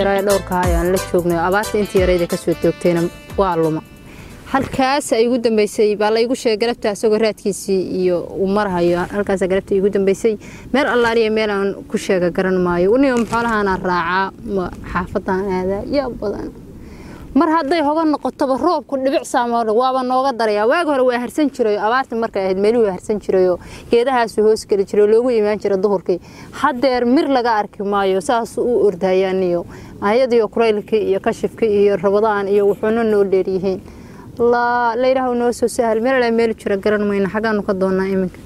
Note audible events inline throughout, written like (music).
yaraaye dhowrka ayaan la joognay oo abaarta intii yarayda ka soo toogtayna waa luma. Halkaas igu dambeysay baa laygu sheegay galabta isagoo raadkiisii iyo uu marahayo. Halkaas galabta igu dambeysay meel allaaliya meel aan ku sheega garan maayo. Uniga xoolahaana raacaa xaafadaan aadaa yaa badan mar hadday hoga noqotoba roobku dhibic saamoodha waaba nooga darayaa. Waagi hore waa harsan jiray abaarta markay ahayd waa harsan jirayoo geedahaasu hoos geli jiray loogu imaan jira duhurkii. Haddeer mir laga arki maayo saas u ordayaaniyo ayadiyo kuraylkii iyo kashifkii iyo rabadaan iyo wuxuuna noo dheeryihiin layidhaah noo soo sahal. Meel meel jira garan mayna xaggaanu ka doonaa iminka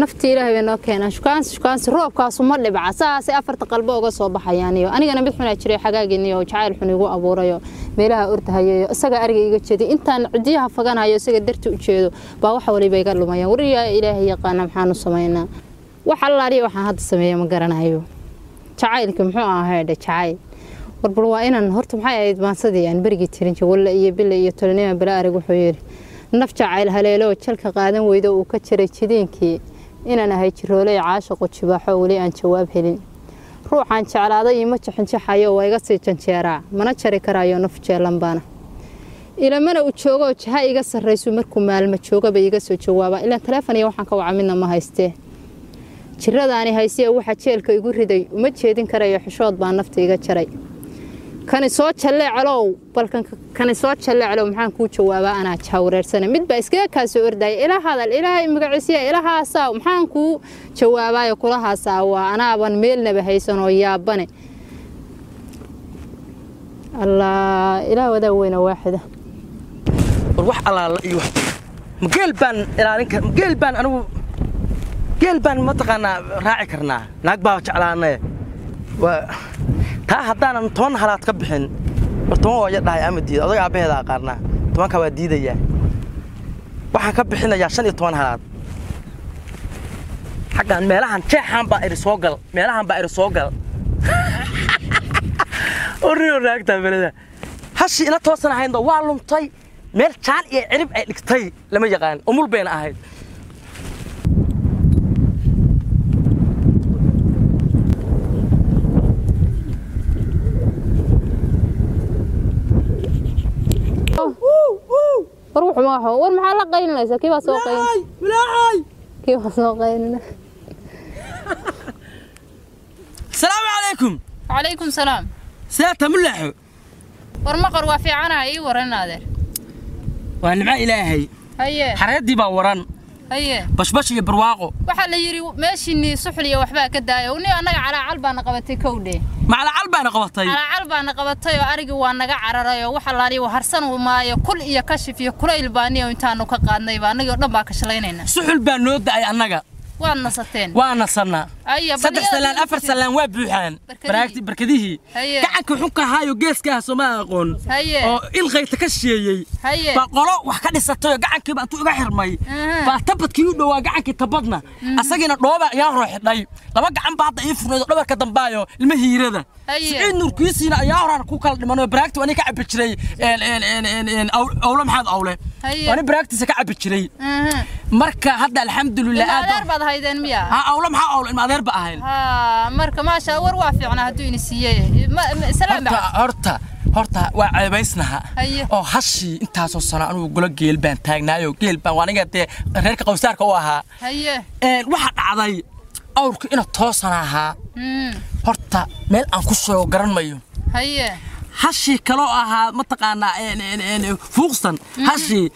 naftii ilaahay bay noo keenaa shukaansi shukaansi roobkaasu ma dhibca. Saasay afarta qalbo uga soo baxayaaniyo. Anigana mid xunaa jiray xagaagiiniyo jacayl xun igu abuurayo. Meelaha ordahayayo isaga ariga iga jeeday intaan cidiyaha faganayo isaga darti u jeedo baa wax waliba iga lumayaan wariyaa ilaahay yaqaana maxaanu samaynaa wax allaaliya waxaan hadda sameeya ma garanayo jacaylka muxuu ahaydhe jacayl. Warbal waa inaan horta maxay ahayd maansadii aan berigii tirin jir walle iyo bille iyo tolnima bala arig wuxuu yidhi naf jacayl haleelo jalka qaadan weydo uu ka jiray jidiinkii inaan ahay jirooley caashaqo jibaaxo weli aan jawaab helin. Ruuxaan jeclaaday ima jaxinjaxayo waa iga sii janjeeraa mana jari karayo naf jeelanbaana. Ilamana u joogoo jaha iga sarraysu markuu maalma joogaba iga soo jawaabaa ilaan taleefoniya waxaan ka waca midna ma haystee jiradaani haysee waxa jeelka igu riday uma jeedin karayo xishood baa nafta iga jaray kani soo jalleecelow balkan kani soo jalleecelow maxaan kuu jawaabaa anaa jahwareersana mid baa iskaga kaa soo ila hadal ilaahay magaciisiya ilahaasaa maxaan kuu jawaabaayo kulahaasaa waa anaaban meelnaba haysan oo yaabane. Allah ilaah wadaa weyna waaxida. War wax allaala iyo mageel baan ilaalin kar mageel baan anigu geel baan mataqaanaa raaci karnaa. Naag baa jeclaanaye waa taa haddaanan toban halaad ka bixin toban waa ya dhahay ama diida. Odaga aabbaheeda aqaarnaa tobankaa waa diidayaa. Waxaan ka bixinayaa shan iyo toban halaad. Xaggan meelahan jeexaan baa iri soo gal. Meelahan baa iri soo gal. (laughs) Orrio naagtaa beleda hashii ila toosan ahaydna waa luntay. Meel jaan iyo cirib ay dhigtay lama yaqaan. Umul bayna ahayd ma war maxaa la qaylinaysaa kii baa soo qaylin kii baa soo qaylina asalaamu calaykum calaykum salaam. Sidaata mulaaxo war maqor waa fiicanaha ii waran adeer waa nimco ilaahay. Haye. Xareeddii baa waran. Haye. Bashbash iyo barwaaqo. Waxaa la yidhi meeshiinii suxliya waxbaa ka daaya ni annaga calaacal baana qabatay kowdhe maclacal baana qabatay. Calaacal baana qabatay oo arigii waa naga cararay oo waxa laaliya harsan maayo kul iyo kashif iyo kulayl baaniyo intaanu ka qaadnayba annagii oo dhan baa ka shalaynaynaa suxul baa noo da'ay annaga. Waad nasateen. Waa nasannaa aya saddex salaan afar salaan waa buuxaan. Baraagti barkadihii. Gacanka xunka ahaayo geeskaah sooma aqoon. Oo ilqayta ka sheeyey. Baa qolo wax ka dhisatay gacankiiba intuu iga xirmay. Baa tabadkii u dhowaa gacankii tabadna. Asagiina dhooba ayaa hore xidhay laba gacan baa hadda ii furnayd oo dhabarka dambaayo ilma hiirada. Siciid nuurkiisiina ayaa horaan ku kala dhiman oo baraagti ani ka cabbi jiray awle maxaad awle? Ani baraagtiisa ka cabbi jiray. Marka hadda alxamdulilah aad awle maxaa awle ilma adeer ba ahayn ha marka maasha war waa fiicnaa hadduu ini siiyey horta waa ceebaysnaha oo hashii intaasoo sano anugu golo geel baan taagnaayo geel baan aniga dee reerka qowsaarka u ahaa waxaa dhacday awrka ina toosan ahaa horta meel aan ku sheego garan mayo hashii kaloo ahaa mataqaanaa fuuqsan hashii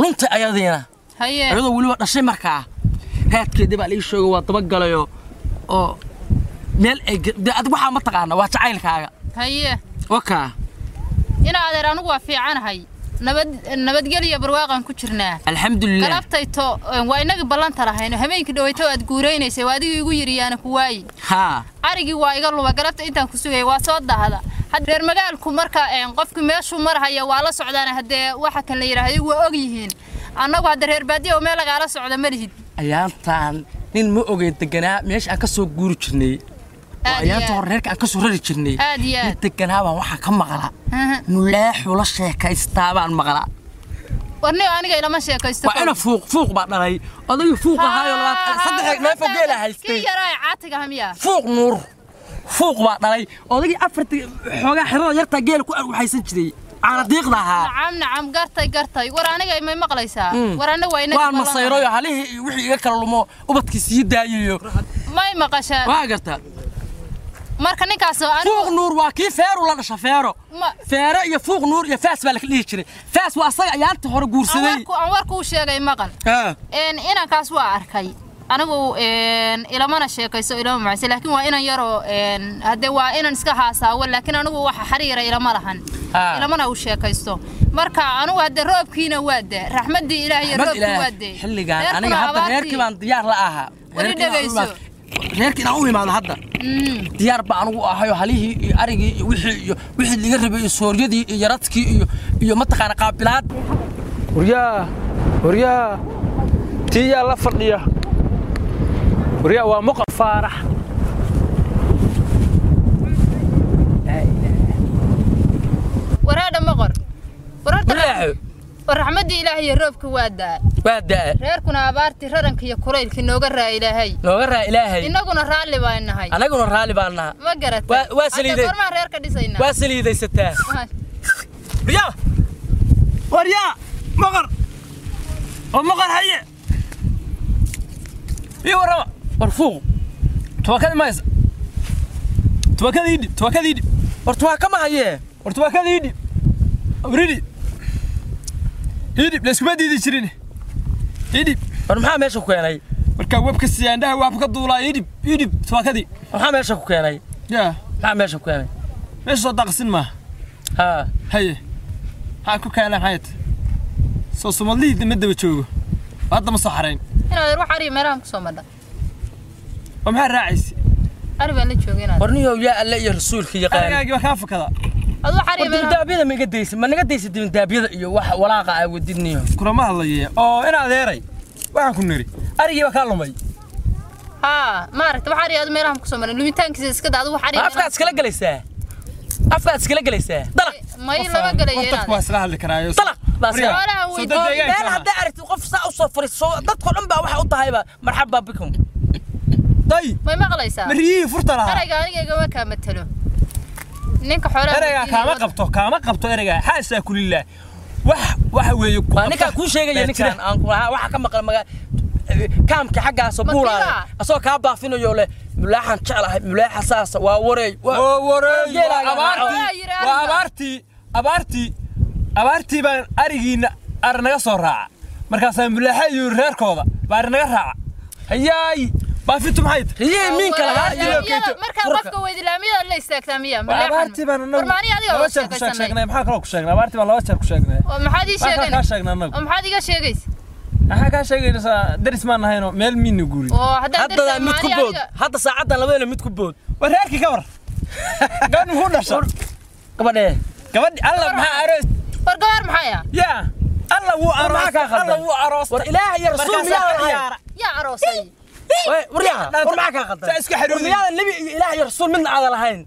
luntay ayadiina haye iyadoo weliba dhashay markaa raadkeedii baa lii sheego waa dabagalayo oo meel ay adig waxaa mataqaana waa jacaylkaaga. Haye. Wakaa ina adeer anigu waa fiicanahay nabad nabadgelyo barwaaqan ku jirnaa alxamdulilah galabtayto waa inagii ballanta lahayno habeenkii dhawayto aad guuraynaysay waa adigii igu yidhi yaana ku waayi haa arigii waa iga luba galabta intaan ku sugayay waa soo dahda reer magaalku marka qofkii meeshuu marhaya waa la socdaan haddee waxa kan la yidhaahdo waa og yihiin annagu hadda reer baadiya oo meel lagaala socda ma lihid. Ayaantaan nin ma ogeyn deganaa meesha aan ka soo guuri jirnay. Oo ayaanta hore reerka aan ka soo rari jirnay. Aad. deganaa baan waxaa ka maqla. Aha. mulaaxu la sheekaystaa baan maqla. Warni aniga ilama sheekaysto waa ina fuuq fuuq baa dhalay. Odagii fuuq ahaayo labaad saddex neefo geela haystay. Fuuq nuur. Fuuq baa dhalay. Odagii afarta xoogaa xirada yartaa geela ku waxaysan jiray Mm. waan ballan. masayroyo halihii wixii iga kala lumo ubadkii sii daayayo fuuq nuur waa kii feeru la dhasha feero. Feere iyo fuuq nuur iyo faas baa la dhihi jiray. Faas waa asaga ayaanta hore aan guursaday warku aan warku u sheegay maqal. Ah. een inankaas waa arkay. Anigu ilamana sheekayso ilama macayse laakiin waa inan yaroo een hadde waa inan iska haasaawo laakiin anigu waxa xariira ilama lahan. Ah. Ilamana u sheekaysto. Marka anigu hadde roobkiina waa de raxmaddii ilaah iyo Ahmed roobkii waa ilaah de xilligan Reerkuna aniga hadda reerkii baan diyaar la ahaa. Weli Reerkii inaan u dhegayso. imaado- reerkii inaan u imaado hadda. Mm. diyaar baa anugu ahayo halihii iyo arigii iyo wixii iyo wixii laga rabay iyo sooryadii iyo yaradkii iyo iyo mataqaana qaabilaad. Waryaa waryaa tiiyaa la fadhiya waryaa waa muqa faarax war raxmaddii ilaah iyo roobka waa daa. Waa daa. Reerkuna abaartii raranka iyo kulaylkii nooga raa ilaahay. Nooga raa ilaahay. Innaguna raalli baan nahay. Anaguna raalli baan naha ma garatay Waa- waa Hadda saliiday. goormaan reer ka dhisaynaa waa saliidaysataa waryaa waryaa maqar oo maqar haye. Ii warrama war fuuq. Tubakadii maysa tubakadii dhib tubakadii dhib war tuwaa kama hayee war tubakadii dhib awridhi ii dhib layskuma diidi jirin ii dhib war maxaa meesha ku keenay? Markaa webka siyaandhaha waab ka duulaa ii dhib ii dhib tubakadii maxaa meesha ku keenay? Yaa maxaa meesha ku keenay? Meesha soo daaqsin maaha haa haye maxaa ku keenaan xayat soo sumadlihii ma daba joogo. Hadda ma soo xarayn inaad wax ari meelahan ku soo madha oo maxaa raacaysa ari baan la joogay inaad war niyow yaa alle iyo rasuulka yaqaan arigaagii baa kaa fakada ad wax ari war meelahan dibindaabyada ma iga daysa ma naga daysa dibindaabyada iyo wax walaaqa aa wadidniyo kulama hadlaye. Oo in adeeray waxaan ku niri. Arigii baa kaa lumay. Haa maaragta wax ari aad meelahan ku soo madha lumitaankiisa iska daa adu wax ari Ma afkaad iskala gelaysaa? Afkaad iskala gelaysaa? Dalaq. May lama gelaya dadku waa inaad isla hadli karaayo. Dalaq baa Waryaa, Xoolaha soo way dad doon- deegaanka meel ah. hadday aragtid qof saa u soo fariiso dadkoo dhan baa waxa u tahayba marxaba bikum day. May maqlaysaa? Ma riyihii furta lahaa. Erayga aniga igama kaa matalo. ninka xoolaha ereygaa kaama qabto kaama qabto ereygaa xaasaa kulilah wax waxa weeye ku waa ninkaa kuu sheegaya ninkaan aan ku lahaa waxa ka maqan maga kaamka xaggaasoo Ma buulaaya asagoo kaa baafinayo leh. Mulaaxan jeclahay mulaaxa saasa waa wareey waa- abaartii abaartii abaartii baan arigiina ari naga soo raaca. Markaasaa mulaaxa iyo reerkooda baa ari naga raaca. Hayaay baafintu maxay tahay miinka lahaa markaa qofka weydilaamiyada la istaagtaa miya abaartii baan anagu laba oo jeer ku sheegnay maxaa kaloo ku sheegnay abaartii baan laba jeer ku sheegnay maxaad ii maxaa kaa sheegnay anagu maxaad iga sheegaysa maxaa kaa sheegaysaa daris maan nahayno meel miina guuri haddadaa mid ku bood hadda saacaddan labadana mid ku bood war reerkii ka war gabadh muxuu dhasha gabadhee gabadhi alla maxaa aroos war gabaar maxaya yaa alla wuu aroos maxaa alla wuu aroos war ilaah iyo rasuul miyaa aroosay waryaha war maxaa kaa qaldan Saa iska xiriir. war miyaadan nebi iyo ilaah iyo rasuul midna aadan lahayn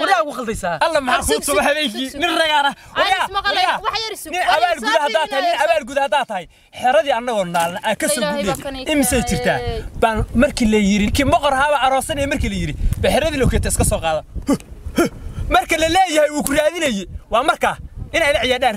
waryaa alla maxaa Sug, kuu sug, suba sug, habeenkii nin ragaana Aan ismaqlay, wax yar isug. nin War abaal soo guda haddaa tahay xeradii annagoo naalna aan ka soo i imisay jirtaa baan markii la yiri kii moqor haaba aroosanaya markii la yiri ba xeradii lokeeta iska soo qaada marka la leeyahay uu ku raadinayay waa markaa inay la ciyaadhaan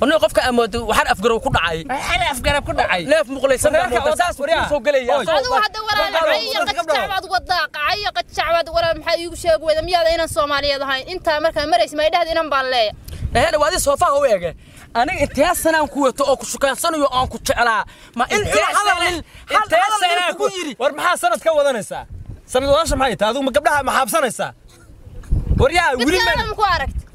araggaa u yeeshay Arooska araggaa intaa u yeesho qalay. arigeeda ka lumisay baa halkaa maalin walba soo taaganta nin qofka amoodo waxaan afgarow ku dhacay. Maxaa afgarab ku dhacay. Neef muqlaysan moodaa saas uu soo asagoo adigu hadda walaal Gabdhow, cay iyo qajacbaad wadaa qacay iyo qajacbaad walaal maxaa iigu sheegi weyda? Miyaada inaan soomaaliyeed ahayn? Intaa markaa maraysa ma idhahda inan baan leeya ehena waa adii soofaha u ege aniga intee sanaan ku wato oo ku shukaansanayo aan ku jeclaa. Ma in ila hadal nin hal hadal nin kugu yiri war maxaa sanad ka wadanaysaa? Sanad wadaasha maxay tahay? Adigu ma gabdhaha ma xaabsanaysaa? Waryaa midkaana ma ku aragt waryo lix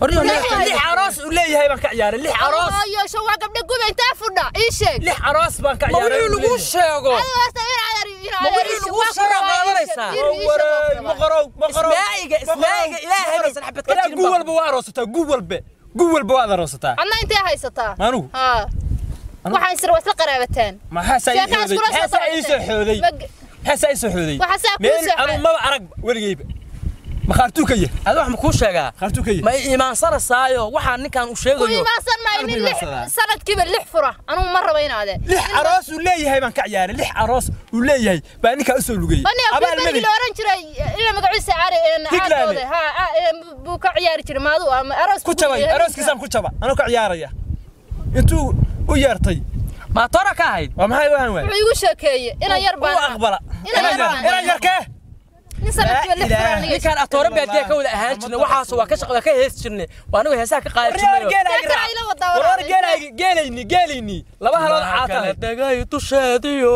aroos uu leeyahay baan ka ciyaaray lix aroos hooyosho waa gabdha guba intaa fudha ii sheeg. Lix aroos baan ka ma ciyaaray wixii lagu sheego baa. walba waa aroosataa guu walbe guu walba waad aroosataa adna intee haysataa maanugu haa waxaan isra waa isla qaraabataan maxaasaa ii soo xooday. Maxaasaa ii soo xooday. Meel xooday. maba arag weligayba ma khaartuu ka yah adi wax ma kuu sheegaa? Khaartuu ka yah ma iimaansanasaayo waxaa ninkan uu ku sheegayo. Imaansan maayo nin Qalbi lix baadsadaa. sanadkiiba lix fura. Anugu ma raba inaade. Lix aroos uu leeyahay baan ka ciyaaray. Lix aroos uu leeyahay baa ninkaa u soo lugayay. Bani abaalmadi la oran jiray ila magaciisa caari Tiglaale. caadooda ha buu ka ciyaari jiray. Maadu ama aroos ku jabay arooskiisaan ku jaba anoo ka ciyaaraya. Intuu u yeertay. Maa toora ka ahayd? Waa ninkaan atoora baadiya ka wada ahaan jirnay waxaas waa ka hees jirnay. Waa anigu heesaha ka qaadi jirnay. geelayni geelayni laba halood caata dagay dusheediyo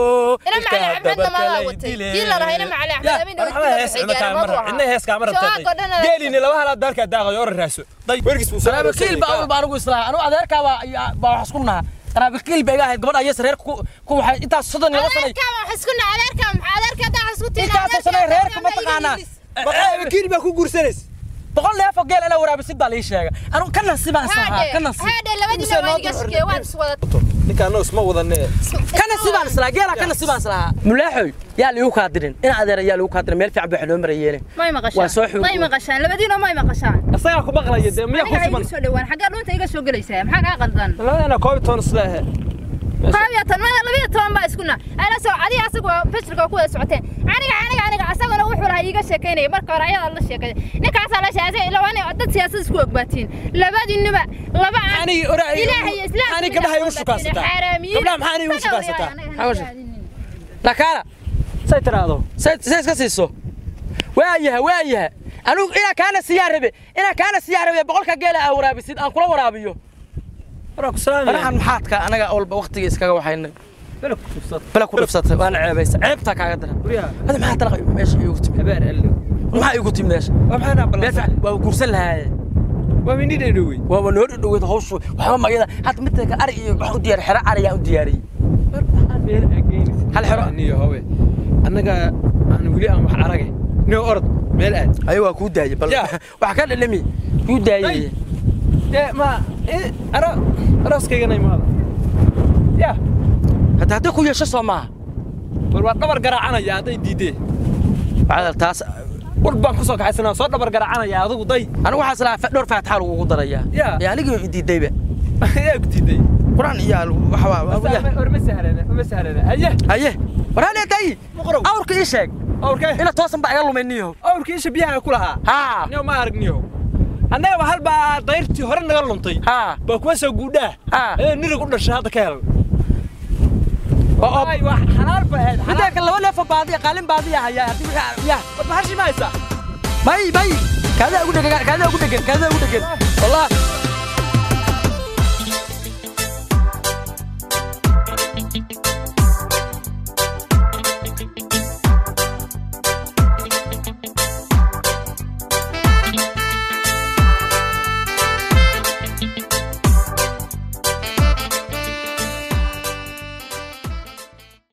geelini laba halaad dalkaa daaqayo ora raaso qaraabikiil baa awal baa anigu islaaha anigu adeerkaa baa wax isku naha qaraabikiil baa iga ahayd gabadha ayas reer ku waxay intaas soddon iyo laba sanay reerka ma taqaanaa? wakiil baa ku guursanaysa? Boqol neef oo geel inaa waraabisid baa lii sheega anigu ka nasibaan islahaa ka nasibaan islahaa geelaa ka nasibaan islahaa mulaaxoy yaa liigu kaa dirin. Ina adeera yaa liigu kaa dirin. Meel fiican baa loo marayeene Waa soo xoog may maqashaan. Labadiina may maqashaan. Asagaa ku maqlaya dee? Miyaa ku siman soo dhawaan xaggaa dhuunta iga soo gelaysaa maxaa kaa qaldan labadeena koob iyo toban isleehe baa iskuna ana soo adiga asagu fashilka ku wada socoteen. Aniga aniga aniga asaguna wuxuu lahaa iiga sheekaynaya marka hore ayadaa la sheekay ninkaasaa la sheekay labaani dad siyaasad isku ogbaatiin labadiinaba laba aan Anigi ora- ilaahay iyo islaamka ani gabdhaha igu xaaraamiyiin Gabdhaha maxaa aniga igu anaga lakaala. Say tiraahdo say say iska siiso. Waayaha waayaha anigu inaa kaana siyaa rabe inaa kaana siyaa rabe boqolka geela aa waraabisid aan kula waraabiyo faraxan maxaadka? Anaga walba waqtiga iskaga tubsad bala ku dhufsatay waana ceebaysa ceebtaa kaaga daran. Hada maxaa talaqa meesha iigu timi maxaa iigu timi meesha? Waa maxay naa meel ballansan fiican waa guursan lahaaye waaba noo dhadhoweyd hawshu. Waxba magada hadda midda kale ari iyo wax u diyaar xero ari ayaan u diyaariyey. Hal xero. annaga aan weli aan wax arage niyo orod meel aad. Ayo waa kuu daayey bal (laughs) wax ka dhalami. Kuu daayey ma eh, aro arooskaygana imaada ya hadda hadday ku yeesho soo maaha bal waa dhabar garaacanaya hadday bacdal taas war baan ku soo kaxaysanaa soo dhabar garaacanaya adigu day anigu waxaas lahaa dhowr faataxa lagugu darayaa Ya. anigii (laughs) i diidayba yaa ku diiday quraan iyo waxa waa war ma sahlana ma sahlana haye haye waraan tay Muqrow. awrka ii sheeg awrkee ina toosan baa iga lumay niyo. Awrkii isha biyaha ku lahaa haa niyo ma arag niyo annagaba hal baa dayrtii hore naga luntay. Baa kuwa soo guudhaa. Nirig u dhashay hadda ka hel. Oo ay waa xalaal ba ahayd midda kale laba neefo baadiya qaalin baadiya hayaa. Haddii wixii ya war maxaa ma haysaa? Bay bay kaada ugu dhegan kaada ugu dhegan kaada ugu dhegan wallah